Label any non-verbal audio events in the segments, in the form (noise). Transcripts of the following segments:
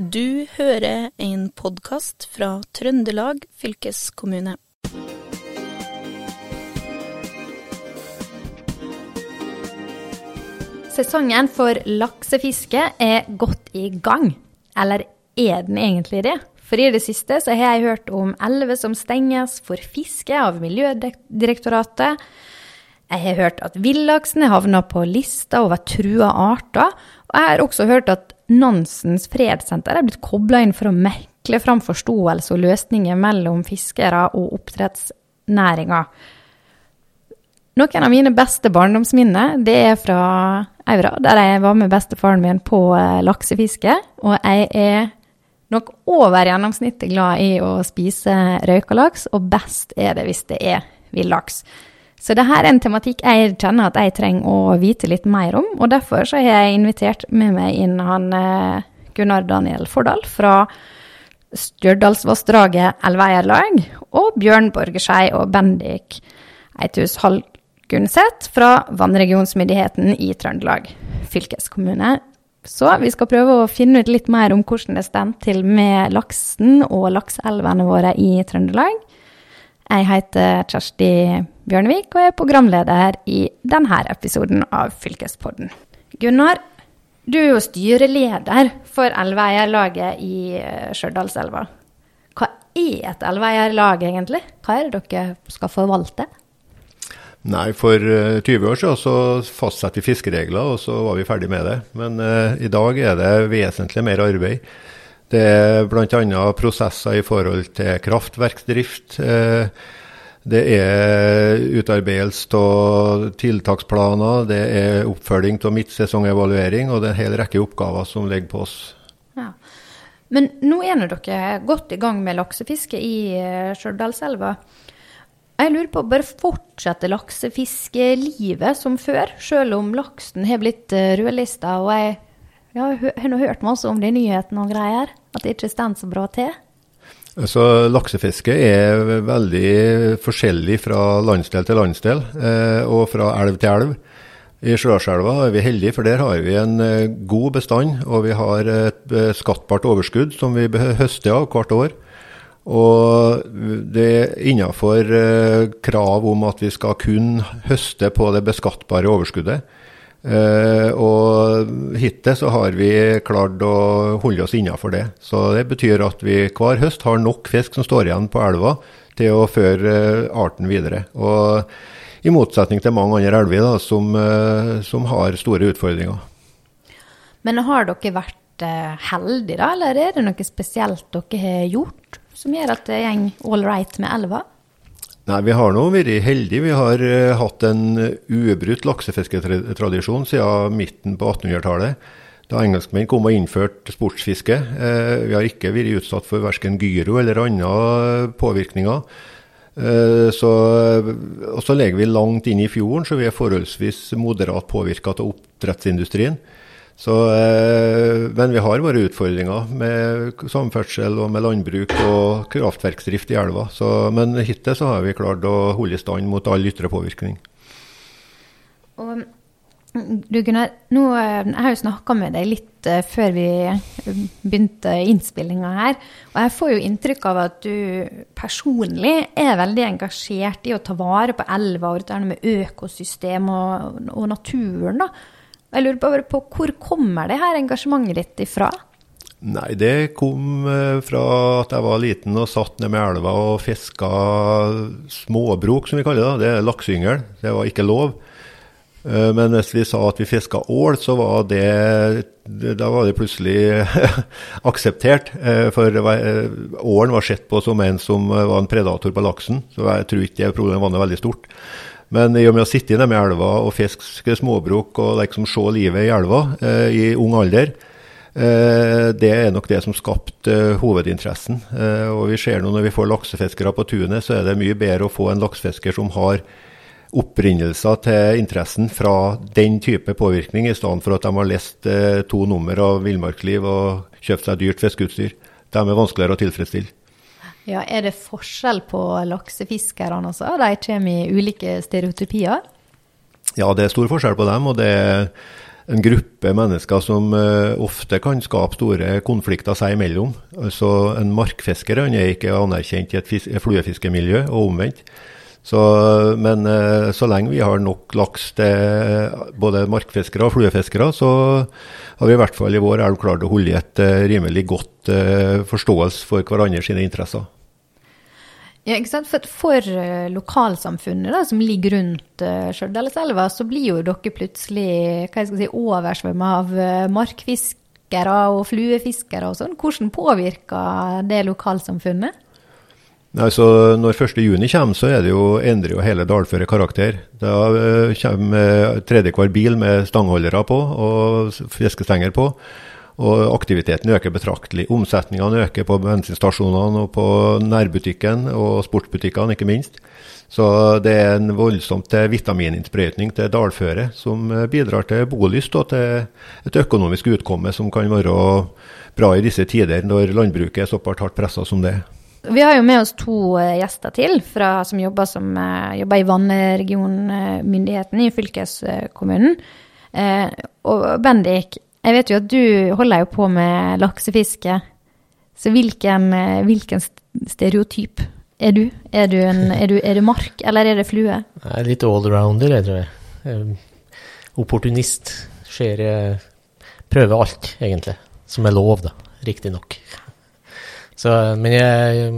Du hører en podkast fra Trøndelag fylkeskommune. Sesongen for laksefiske er godt i gang. Eller er den egentlig det? For i det siste så har jeg hørt om elver som stenges for fiske av Miljødirektoratet. Jeg har hørt at villaksen er havna på lista over trua arter. Og jeg har også hørt at Nansens fredssenter er blitt kobla inn for å mekle fram forståelse og løsninger mellom fiskere og oppdrettsnæringa. Noen av mine beste barndomsminner det er fra Aura, der jeg var med bestefaren min på eh, laksefiske. Og jeg er nok over gjennomsnittet glad i å spise røyka laks, og best er det hvis det er villaks. Så dette er en tematikk jeg kjenner at jeg trenger å vite litt mer om, og derfor har jeg invitert med meg inn han eh, Gunnar Daniel Fordal fra Stjørdalsvassdraget elveeierlag, og Bjørn Borgerskei og Bendik Eithus Hallgunset fra Vannregionsmyndigheten i Trøndelag fylkeskommune. Så vi skal prøve å finne ut litt mer om hvordan det står til med laksen og lakseelvene våre i Trøndelag. Jeg heter Kjersti Bjørnevik og er programleder i denne episoden av Fylkespodden. Gunnar, du er jo styreleder for elveeierlaget i eh, Stjørdalselva. Hva er et elveeierlag egentlig? Hva er det dere skal forvalte? Nei, for 20 eh, år siden så fastsatte vi fiskeregler, og så var vi ferdig med det. Men uh, i dag er det vesentlig mer arbeid. Det er bl.a. prosesser i forhold til kraftverksdrift. Uh, det er utarbeidelse av tiltaksplaner, det er oppfølging av midtsesongevaluering, og det er en hel rekke oppgaver som ligger på oss. Ja. Men nå er dere godt i gang med laksefiske i Stjørdalselva. Jeg lurer på, bare fortsetter laksefiskelivet som før, selv om laksen har blitt eh, rødlista? Og jeg, jeg har nå hørt masse om de nyhetene og greier, at det ikke står så bra til? Altså, laksefiske er veldig forskjellig fra landsdel til landsdel, eh, og fra elv til elv. I Sjøselva er vi heldige, for der har vi en eh, god bestand, og vi har et skattbart overskudd som vi høster av hvert år. Og det er innenfor eh, krav om at vi skal kun høste på det beskattbare overskuddet. Eh, og hittil så har vi klart å holde oss innenfor det. Så det betyr at vi hver høst har nok fisk som står igjen på elva til å føre eh, arten videre. Og i motsetning til mange andre elver da, som, som har store utfordringer. Men har dere vært heldige, da, eller er det noe spesielt dere har gjort? som gjør at det går all right med elva? Nei, Vi har nå vært heldige. Vi har uh, hatt en ubrutt laksefisketradisjon siden midten på 1800-tallet. Da engelskmenn kom og innførte sportsfiske. Uh, vi har ikke vært utsatt for verken gyro eller andre påvirkninger. Uh, så, og så ligger vi langt inn i fjorden, så vi er forholdsvis moderat påvirka av oppdrettsindustrien. Så, eh, men vi har våre utfordringer med samferdsel og med landbruk og kraftverksdrift i elva. Så, men hittil så har vi klart å holde i stand mot all ytre påvirkning. Og, du Gunnar, nå, eh, jeg har jo snakka med deg litt uh, før vi begynte innspillinga her. Og jeg får jo inntrykk av at du personlig er veldig engasjert i å ta vare på elva og dette med økosystem og, og naturen. da. Jeg lurer bare på hvor kommer det her engasjementet ditt ifra? Nei, det kom eh, fra at jeg var liten og satt ned med elva og fiska småbrok, som vi kaller det. Det er lakseyngel. Det var ikke lov. Eh, men hvis vi sa at vi fiska ål, så var det Da var det plutselig (laughs) akseptert. Eh, for ålen var sett på som en som var en predator på laksen. Så jeg tror ikke det problemet var veldig stort. Men i og med å sitte inne med elva og fiske småbruk og liksom se livet i elva eh, i ung alder, eh, det er nok det som skapte eh, hovedinteressen. Eh, og vi ser nå når vi får laksefiskere på tunet, så er det mye bedre å få en laksefisker som har opprinnelser til interessen fra den type påvirkning, i stedet for at de har lest eh, to nummer av Villmarksliv og kjøpt seg dyrt fiskeutstyr. De er vanskeligere å tilfredsstille. Ja, Er det forskjell på laksefiskerne også? De kommer i ulike stereotypier? Ja, det er stor forskjell på dem. og det er en gruppe mennesker som uh, ofte kan skape store konflikter seg imellom. Altså, en markfisker han er ikke anerkjent i et, fluefiskemiljø, og omvendt. Så, men uh, så lenge vi har nok laks til både markfiskere og fluefiskere, så har vi i hvert fall i vår elv klart å holde et rimelig godt forståelse for hverandre sine interesser. Ja, ikke sant? For, for uh, lokalsamfunnet da, som ligger rundt uh, Stjørdalselva, så blir jo dere plutselig hva jeg skal si, oversvømma av uh, markfiskere og fluefiskere og sånn. Hvordan påvirker det lokalsamfunnet? Nei, så når 1.6 kommer, så er det jo, endrer jo hele dalføret karakter. Da kommer tredje hver bil med stangholdere på og fiskestenger på. Og aktiviteten øker betraktelig. Omsetningene øker på bensinstasjonene og på nærbutikken og sportsbutikkene, ikke minst. Så det er en voldsomt vitamininnsprøytning til dalføret, som bidrar til bolyst og til et økonomisk utkomme som kan være bra i disse tider, når landbruket er såpass hardt pressa som det er. Vi har jo med oss to eh, gjester til fra, som jobber, som, eh, jobber i vannregionmyndigheten i fylkeskommunen. Eh, og Bendik, jeg vet jo at du holder jo på med laksefiske. Så hvilken, eh, hvilken stereotyp er du? Er du, en, er, du, er du, mark, eller er det flue? Jeg er litt allrounder, jeg tror jeg. Opportunist. Skjer Prøver alt, egentlig. Som er lov, da. Riktignok. Men jeg,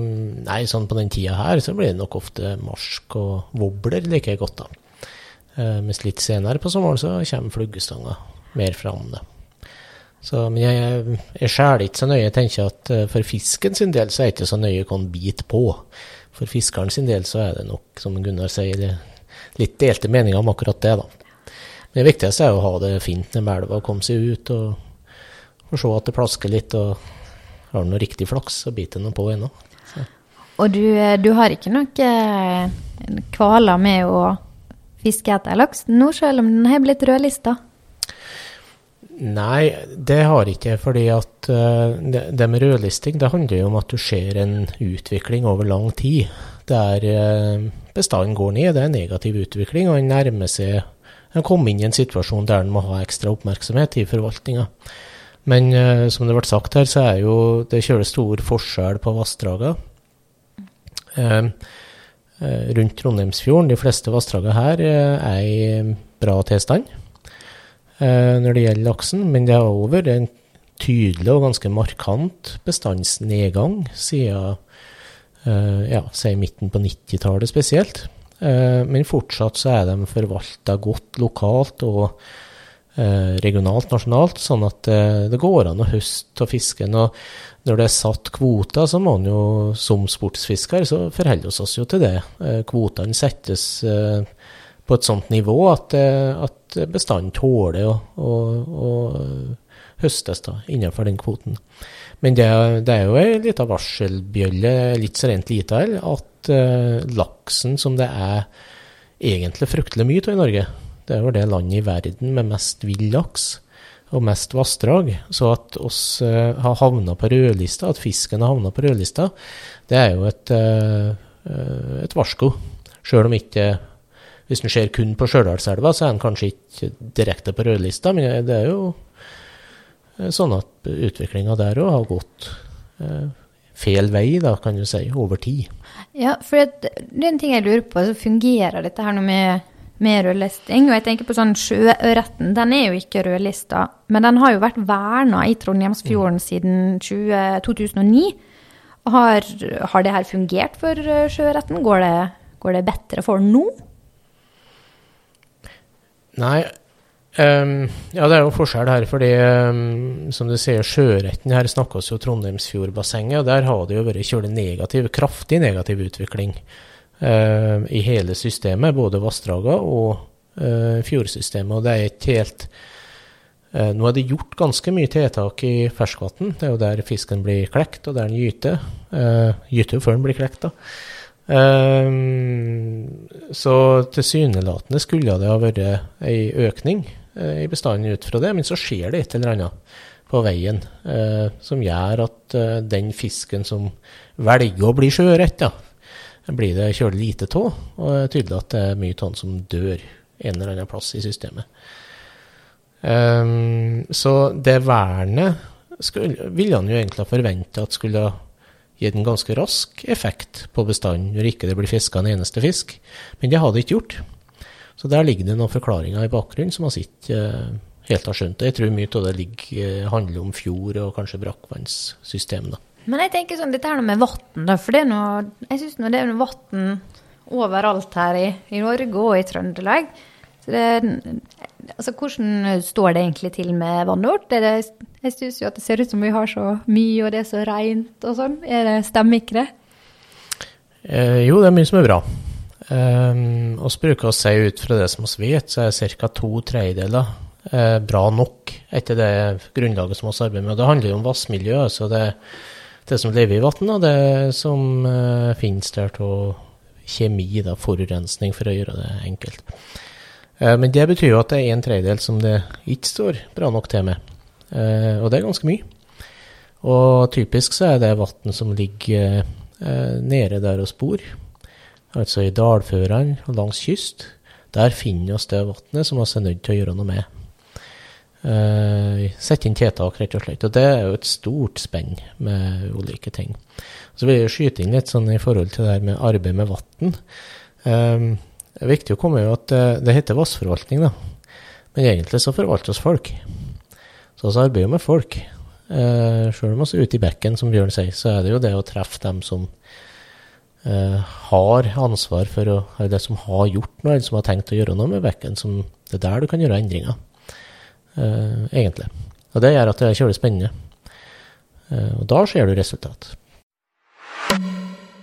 nei, sånn på den tida her så blir det nok ofte marsk og wobbler liker jeg godt, da. Eh, mens litt senere på sommeren så kommer fluggestanga mer fram, da. Så, men jeg, jeg skjærer ikke så nøye. Jeg tenker at uh, for fisken sin del så er det ikke så nøye hva han biter på. For fiskeren sin del så er det nok, som Gunnar sier, litt delte meninger om akkurat det, da. Men det viktigste er å ha det fint nede med elva komme seg ut og, og, se at det plasker litt. Og har du noe riktig flaks, så biter den på ennå. Og du, eh, du, har ikke noe eh, kvaler med å fiske etter laks nå, selv om den har blitt rødlista? Nei, det har ikke fordi at uh, det, det, med rødlisting det handler jo om at du ser en utvikling over lang tid. Der uh, bestanden går ned, det er en negativ utvikling, og den nærmer seg en kommer inn i en situasjon der en må ha ekstra oppmerksomhet i forvaltninga. Men uh, som det ble sagt her, så er jo det kjører stor forskjell på vassdragene. rundt Trondheimsfjorden, de fleste vassdragene her er i bra tilstand. Eh, når det gjelder laksen, men det har òg vært en tydelig og ganske markant bestandsnedgang siden eh, ja, si midten på 90-tallet spesielt. Eh, men fortsatt så er de forvalta godt lokalt og regionalt, nasjonalt, sånn at det går an å høste av fisken. Og når det er satt kvoter, så må man jo som sportsfisker så forholde oss jo til det. Kvotene settes på et sånt nivå at, eh, at bestanden tåler å, høstes da, innenfor den kvoten. Men det, det er jo ei lita varselbjølle, litt så rent lite her, at uh, laksen som det er egentlig fryktelig mye av i Norge, det er jo det landet i verden med mest vill laks og mest vassdrag. Så at oss uh, har havna på rødlista, at fisken har havna på rødlista, det er jo et, uh, et varsko. Sjøl om ikke hvis en ser kun på Stjørdalselva, så er en kanskje ikke direkte på rødlista, men det er jo eh, sånn at utviklinga der òg har gått eh, feil vei, da, kan du si, over tid. Ja, for det, det er en ting jeg lurer på. så Fungerer dette her noe med, med rødlisting? Og jeg tenker på sånn Sjøørreten. Den er jo ikke rødlista, men den har jo vært verna i Trondheimsfjorden mm. siden 20, 2009. Har, har, det her fungert for eh, sjøørreten? Går, går det bedre for nå? Nei, um, ja det er jo forskjell her. fordi um, som du sier, sjøretten her snakkes jo Trondheimsfjordbassenget, og der har det jo vært kjølig negativ, kraftig negativ utvikling uh, i hele systemet. Både vassdragene og uh, fjordsystemet. Og det er ikke helt uh, Nå er det gjort ganske mye tiltak i ferskvann. Det er jo der fisken blir klekt, og der den gyter. Uh, gyter jo før den blir klekt, da. Um, så tilsynelatende skulle det ha vært ei økning uh, i bestanden ut fra det, men så skjer det et eller annet på veien uh, som gjør at uh, den fisken som velger å bli sjøørret, blir det kjølig lite av. Og det er tydelig at det er mye av den som dør en eller annen plass i systemet. Um, så det vernet skulle, ville han jo egentlig ha forventa at skulle gitt en ganske rask effekt på bestanden når ikke det blir fiska en eneste fisk, men det hadde ikke gjort. Så der ligger det noen forklaringer i bakgrunnen som vi ikke uh, helt har skjønt. Jeg tror mye av det ligger, uh, handler om fjord og kanskje brakkvannssystem. da. Men jeg tenker sånn, dette her med vann. For det er noe, jeg syns det er vann overalt her i, i Norge og i Trøndelag. Så det, altså, hvordan står det egentlig til med vannet vårt? Det, jeg syns jo at det ser ut som vi har så mye, og det er så rent og sånn. Er det, stemmer ikke det? Eh, jo, det er mye som er bra. Um, oss bruker å si ut fra det som vi vet, så er ca. to tredjedeler eh, bra nok etter det grunnlaget som vi arbeider med. Det handler jo om vassmiljø, altså det, det som lever i vann, og det som eh, finnes der av kjemi, da, forurensning, for å gjøre det enkelt. Eh, men det betyr jo at det er en tredjedel som det ikke står bra nok til med. Eh, og det er ganske mye. Og typisk så er det vann som ligger eh, nede der og bor, altså i dalførene og langs kyst. Der finner vi det vannet som vi er nødt til å gjøre noe med. Sette inn tiltak, rett og slett. Og det er jo et stort spenn med ulike ting. Så vil jeg skyte inn litt sånn i forhold til det her med arbeid med vann. Det er viktig å komme jo at det, det heter vassforvaltning, da. Men egentlig så forvaltes folk. Så vi arbeider med folk. Eh, Sjøl om vi er ute i bekken, som Bjørn sier, så er det jo det å treffe dem som eh, har ansvar for å Eller det som har gjort noe, eller som har tenkt å gjøre noe med bekken. Som, det er der du kan gjøre endringer, eh, egentlig. Og det gjør at det er kjølig spennende. Eh, og da ser du resultat.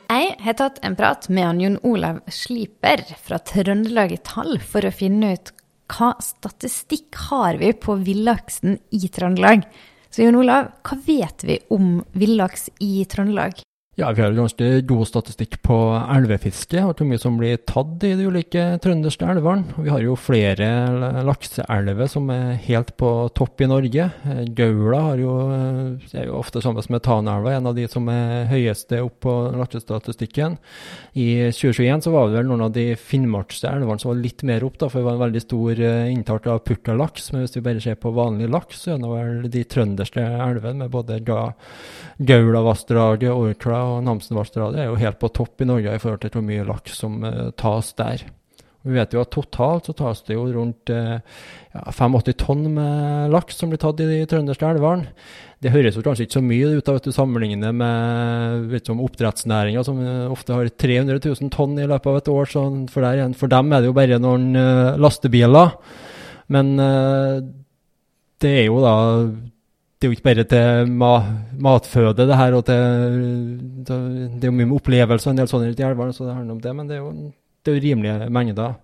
Jeg har tatt en prat med han Jon Olav Sliper fra Trøndelag i Tall for å finne ut hva statistikk har vi på villaksen i Trøndelag. Så Jon Olav, hva vet vi om villaks i Trøndelag? Ja, Vi har ganske god statistikk på elvefiske, og hvor mye som blir tatt i de ulike trønderske elvene. Vi har jo flere lakseelver som er helt på topp i Norge. Gaula har jo, er jo ofte sammen med Tanaelva en av de som er høyeste opp på laksestatistikken. I 2021 så var det vel noen av de finnmarkske elvene som var litt mer opp, da, for det var en veldig stor eh, inntak av purtalaks. Men hvis vi bare ser på vanlig laks, så er det vel de trønderske elvene med både Gaulavassdraget, Orkla og Namsenvassdraget er jo helt på topp i Norge i forhold til hvor mye laks som uh, tas der. Vi vet jo at totalt så tas det jo rundt uh, ja, 85 tonn med laks som blir tatt i de trønderske elvene. Det høres jo kanskje ikke så mye ut av at du sammenligner med liksom, oppdrettsnæringa, som uh, ofte har 300 000 tonn i løpet av et år. For, der, for dem er det jo bare noen lastebiler. Men det er jo da det er jo ikke bare til ma matføde, det her. og til, Det er jo mye med opplevelser og en del sånne i elvene, så det handler om det. Men det er jo, det er jo rimelige mengder.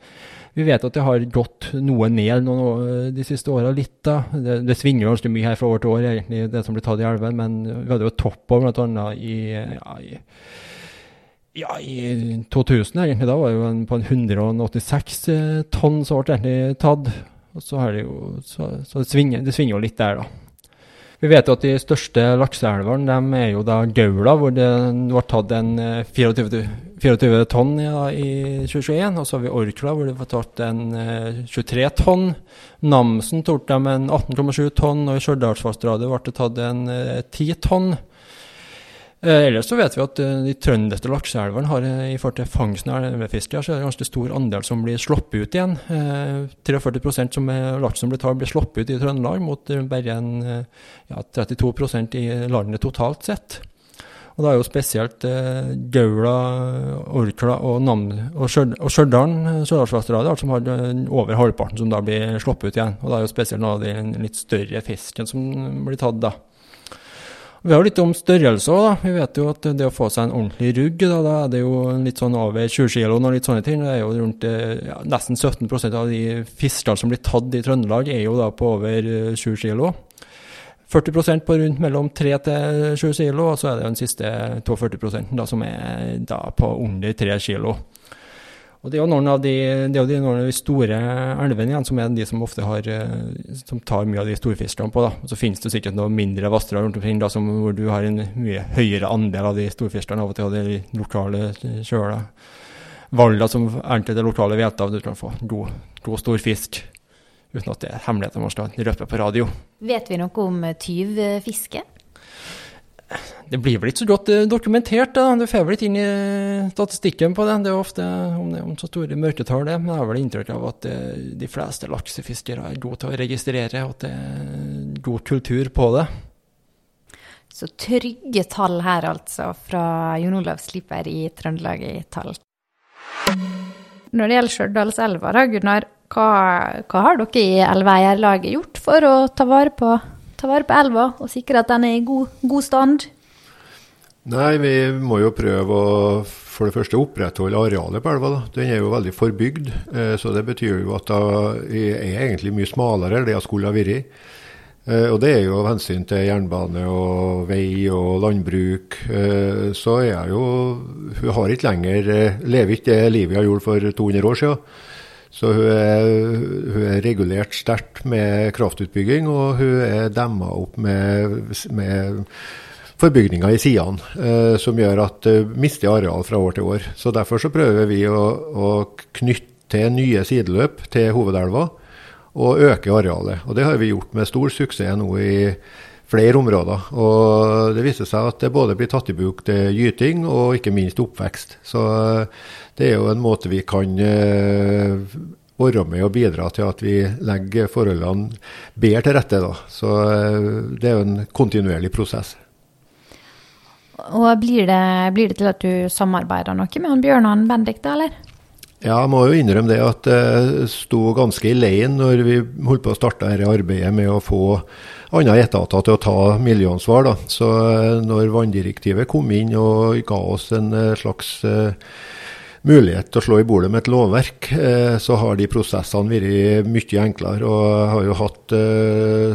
Vi vet at det har gått noe ned noen, de siste åra, litt. da. Det, det svinger ganske mye her fra år til år, egentlig, det som blir tatt i elven. Men vi hadde jo topp over bl.a. i, ja, i ja, i 2000 egentlig, da var det jo en, på en 186 eh, tonn som ble egentlig tatt. Og så, er det jo, så, så det, svinger, det svinger jo litt der, da. Vi vet jo at de største lakseelvene er jo da Gaula, hvor det ble tatt en 24, eh, 24 tonn ja, i 2021. Og så har vi Orkla, hvor det ble tatt en 23 eh, tonn. Namsen tok de en 18,7 tonn, og i Stjørdalsvassdraget ble det tatt en 10 eh, tonn. Eh, ellers så vet vi at eh, de trønderske lakseelvene har eh, i forhold til fangsten av elvefiske så er det ganske stor andel som blir sluppet ut igjen. 43% som laks som blir tatt, blir sluppet ut i Trøndelag, mot bare en, ja, 32% i landet totalt sett. Og da er jo spesielt eh, Gaula, Orkla og, Nam og Stjørdal, Stjørdalsvassdraget, som har over halvparten som da blir sluppet ut igjen. Og da er jo spesielt noen av de litt større fisken som blir tatt da. Vi har litt om størrelse òg. Vi vet jo at det å få seg en ordentlig rugg, da, da er det jo litt sånn over 20 kg og litt sånne ting. Det er jo rundt eh, ja, Nesten 17% av de fiskene som blir tatt i Trøndelag, er jo da på over 20 kg. 40% på rundt mellom 3 til 7 kg, og så er det den siste 42% da, som er da på under 3 kg. Og Det er jo noen av de, de, noen av de store elvene igjen, som er de som ofte har, eh, som tar mye av de storfiskene på. da. Og Så finnes det sikkert noen mindre vassdrag rundt omkring da, som, hvor du har en mye høyere andel av de storfiskene av og til, og de lokale sjøla. valgene som enkelte lokale vet av, du kan få god, god stor uten at det er hemmeligheter man skal røpe på radio. Vet vi noe om tyvfiske? Det blir vel ikke så godt eh, dokumentert, da. Du får vel ikke inn i statistikken på det. Det er ofte om det om så store mørketall, det. Men jeg har vel inntrykk av at eh, de fleste laksefiskere er gode til å registrere, og at det er god kultur på det. Så trygge tall her, altså, fra Jon Olav Slipper i Trøndelag i tall. Når det gjelder Stjørdalselva, da, Gunnar, hva, hva, har dere i elveeierlaget gjort for å ta vare, på, ta vare på elva og sikre at den er i god, god, stand? Nei, vi må jo prøve å for det første opprettholde arealet på elva. Da. Den er jo veldig forbygd, eh, så det betyr jo at det er egentlig mye smalere enn det jeg skulle ha vært. Eh, og det er jo av hensyn til jernbane og vei og landbruk. Eh, så er jeg jo Hun har ikke lenger lever ikke det livet jeg gjorde for 200 år siden. Så hun er, hun er regulert sterkt med kraftutbygging, og hun er demma opp med, med forbygninger i sidene, eh, som gjør at hun mister areal fra år til år. Så Derfor så prøver vi å, å knytte nye sideløp til hovedelva og øke arealet. Og Det har vi gjort med stor suksess nå i flere områder. Og Det viser seg at det både blir tatt i bruk til gyting og ikke minst oppvekst. Så eh, det er jo en måte vi kan eh, være med og bidra til at vi legger forholdene bedre til rette. Da. Så eh, det er jo en kontinuerlig prosess. Og blir det, blir det til at du samarbeider noe med han Bjørn og Bendik, da, eller? Ja, jeg må jo innrømme det at det sto ganske i leien når vi holdt på å starte dette arbeidet med å få andre etater til å ta miljøansvar. Da. Så eh, når vanndirektivet kom inn og ga oss en eh, slags uh, mulighet til å slå i bordet med et lovverk, så har de prosessene vært mye enklere. Og jeg har jo hatt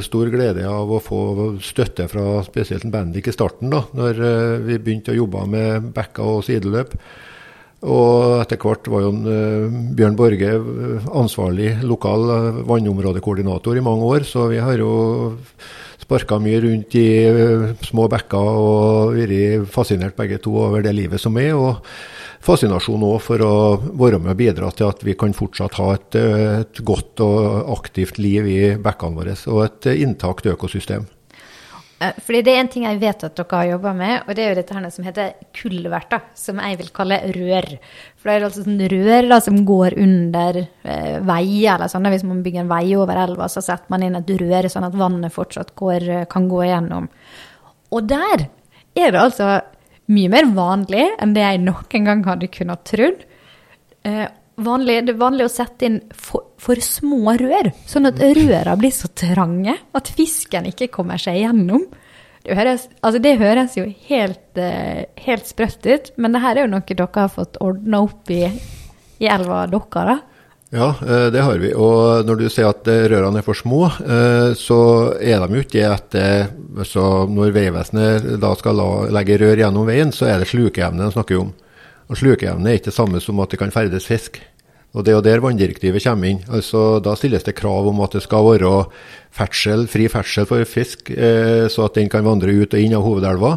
stor glede av å få støtte fra spesielt Bendik i starten, da, når vi begynte å jobbe med bekker og sideløp. Og etter hvert var jo uh, Bjørn Borge eh, ansvarlig lokal uh, vannområdekoordinator i mange år, så vi har jo sparka mye rundt i små bekker og vært fascinert begge to over det livet som er. og Fascinasjon òg for å være med og bidra til at vi kan fortsatt ha et, et godt og aktivt liv i bekkene våre, og et intakt økosystem. Eh, fordi det er en ting jeg vet at dere har jobba med, og det er jo dette her som heter kulvert, som jeg vil kalle rør. For det er altså sånn rør da, som går under eh, veier eller sånn. Hvis man bygger en vei over elva, så setter man inn et rør sånn at vannet fortsatt går, eh, kan gå igjennom. Og der er det altså mye mer vanlig enn det jeg noen gang hadde kunnet trodd. Eh, vanlig, det er vanlig å sette inn for, for, små rør, sånn at røra blir så trange at fisken ikke kommer seg gjennom. Det høres, altså det høres jo helt, uh, helt sprøtt ut, men det her er jo noe dere har fått ordna opp i, i elva deres, da? Ja, eh, det har vi. Og når du sier at eh, rørene er for små, så er de jo ikke. Så når Vegvesenet da skal legge rør gjennom veien, så er det slukeevne de snakker om. Og Slukeevne er ikke det samme som at det kan ferdes fisk. Og Det er jo der vanndirektivet kommer inn. Altså, da stilles det krav om at det skal være ferdsel, fri ferdsel for fisk, eh, så at den kan vandre ut og inn av hovedelva.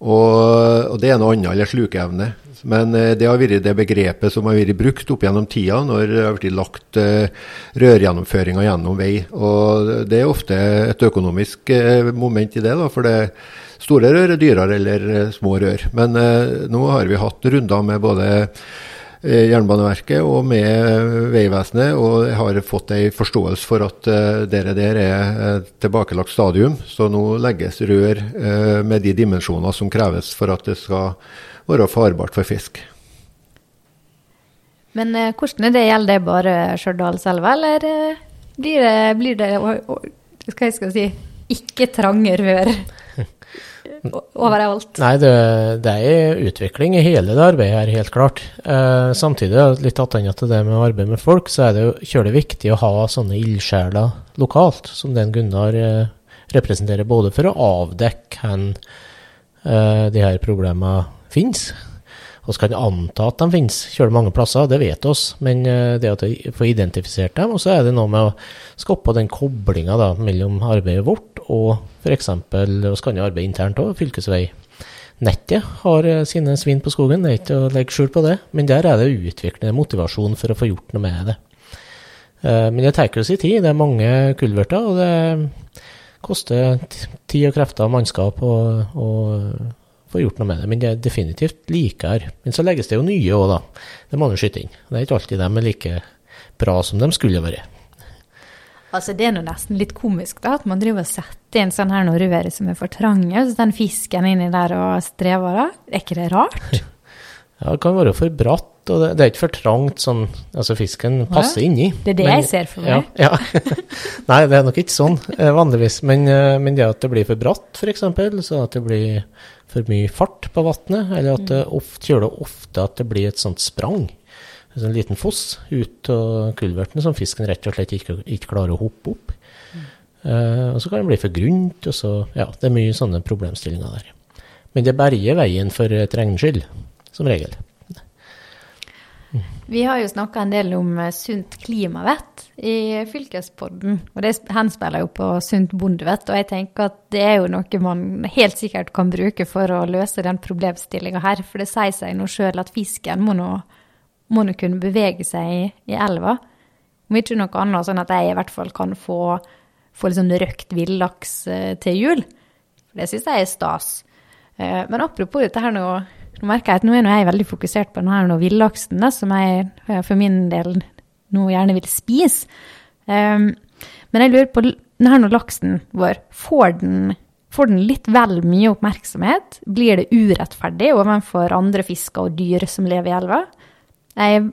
Og, og det er noe annet, eller slukeevne. Men eh, det har vært det begrepet som har vært brukt opp gjennom tida når det har blitt lagt eh, rørgjennomføringer gjennom vei. Og Det er ofte et økonomisk eh, moment i det, da, for det store rør er dyrere eller eh, små rør. Men eh, nå har vi hatt runder med både Eh, Jernbaneverket og med Vegvesenet, og jeg har fått en forståelse for at uh, dere der er et tilbakelagt stadium. Så nå legges rør uh, med de dimensjoner som kreves for at det skal være farbart for fisk. Men uh, hvordan er det? Gjelder det bare Stjørdalselva, eller blir det, blir det skal jeg skal si, ikke trange rør? (laughs) overalt. Nei, det, det, er utvikling i hele det arbeidet her, helt klart. Eh, samtidig, litt attende til det med å arbeide med folk, så er det jo kjølig viktig å ha sånne ildsjeler lokalt, som den Gunnar eh, representerer, både for å avdekke hvor eh, de her problemene finnes. Vi kan anta at de finnes kjølig mange plasser, det vet oss, men eh, det at vi får identifisert dem, og så er det noe med å skape den koblinga mellom arbeidet vårt og f.eks. vi kan jo arbeide internt òg, fylkesveinettet har eh, sine svin på skogen, det er ikke å legge skjul på det, men der er det utviklende motivasjon for å få gjort noe med det. Eh, men det tar sin tid. Det er mange kulverter, og det koster tid og krefter og mannskap å å få gjort noe med det. Men det er definitivt likere. Men så legges det jo nye òg, da. Det må du skyte inn. Det er ikke alltid de er like bra som de skulle vært. Altså, det er nå nesten litt komisk, da, at man driver og setter inn sånn her noe rør som er for trange, så den fisken inni der og strever, da. Er ikke det rart? (laughs) Ja, det kan være for bratt, og det, det er ikke for trangt sånn Altså, fisken passer inni. Det er det Men- jeg ser for meg. ja. (laughs) Nei, det er nok ikke sånn eh, vanligvis. Men, eh, men det at det blir for bratt, f.eks., så at det blir for mye fart på vannet, eller at det ofte, kjører det ofte at det blir et sånt sprang, en sånn liten foss ut av kulverten som fisken rett og slett ikke, ikke klarer å hoppe opp. Uh, og så kan det bli for grunt, og så Ja, det er mye sånne problemstillinger der. Men det berger veien for et regnskyll, som regel. Vi har jo snakka en del om eh, sunt klimavett i fylkespodden, og det henspiller jo på sunt bondevett. Og jeg tenker at det er jo noe man helt sikkert kan bruke for å løse den problemstillinga her. For det sier seg nå sjøl at fisken må nå, må nå kunne bevege seg i, i elva. Om ikke noe annet, sånn at jeg i hvert fall kan få, få sånn røkt villaks eh, til jul. For det syns jeg er stas. Eh, Men apropos dette her nå, nå merker jeg at nå er jeg veldig fokusert på denne villaksen, som jeg for min del nå gjerne vil spise. Um, men jeg lurer på, denne laksen vår, får den, får den litt vel mye oppmerksomhet? Blir det urettferdig overfor andre fisker og dyr som lever i elva? Jeg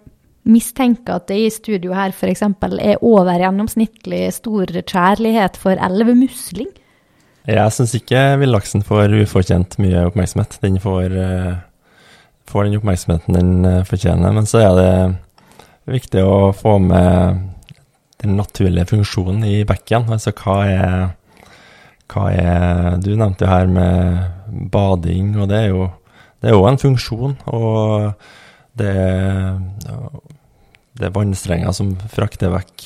mistenker at det i studio her f.eks. er over gjennomsnittlig stor kjærlighet for elvemusling. Jeg syns ikke villaksen får ufortjent mye oppmerksomhet. Den får, eh, får den oppmerksomheten den eh, fortjener. Men så er det viktig å få med den naturlige funksjonen i bekken. Altså hva er, hva er Du nevnte jo her med bading, og det er jo det er jo en funksjon. Og det er, det er vannstrenger som frakter vekk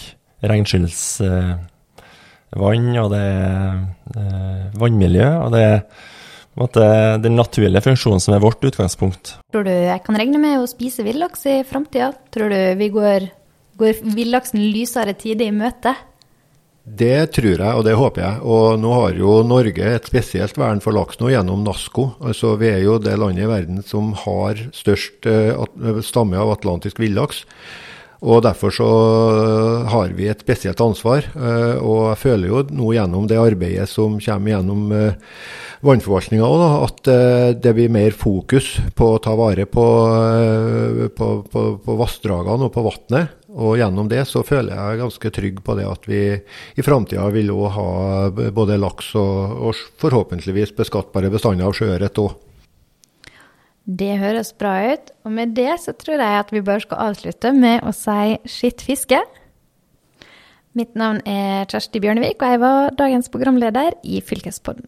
regnskyldsvann, og det er eh, vannmiljø, og det er på det måte den naturlige funksjonen som er vårt utgangspunkt. Tror du jeg kan regne med å spise villaks i framtida? Tror du vi går, går villaksen lysere tider i møte? Det tror jeg, og det håper jeg. Og nå har jo Norge et spesielt vern for laks nå gjennom NASCO. Altså Vi er jo det landet i verden som har størst eh, stamme av atlantisk villaks. Og Derfor så har vi et spesielt ansvar. eh, Og jeg føler jo nå gjennom det arbeidet som kommer gjennom eh, vannforvaltninga òg, at eh, det blir mer fokus på å ta vare på, eh, på, på, på vassdragene og på vannet. Og gjennom det så føler jeg ganske trygg på det at vi i framtida vil òg ha både laks og, og forhåpentligvis beskattbare bestander av sjøørret òg. Det høres bra ut. Og med det så tror jeg at vi bare skal avslutte med å si skitt fiske. Mitt navn er Kjersti Bjørnevik, og jeg var dagens programleder i Fylkespodden.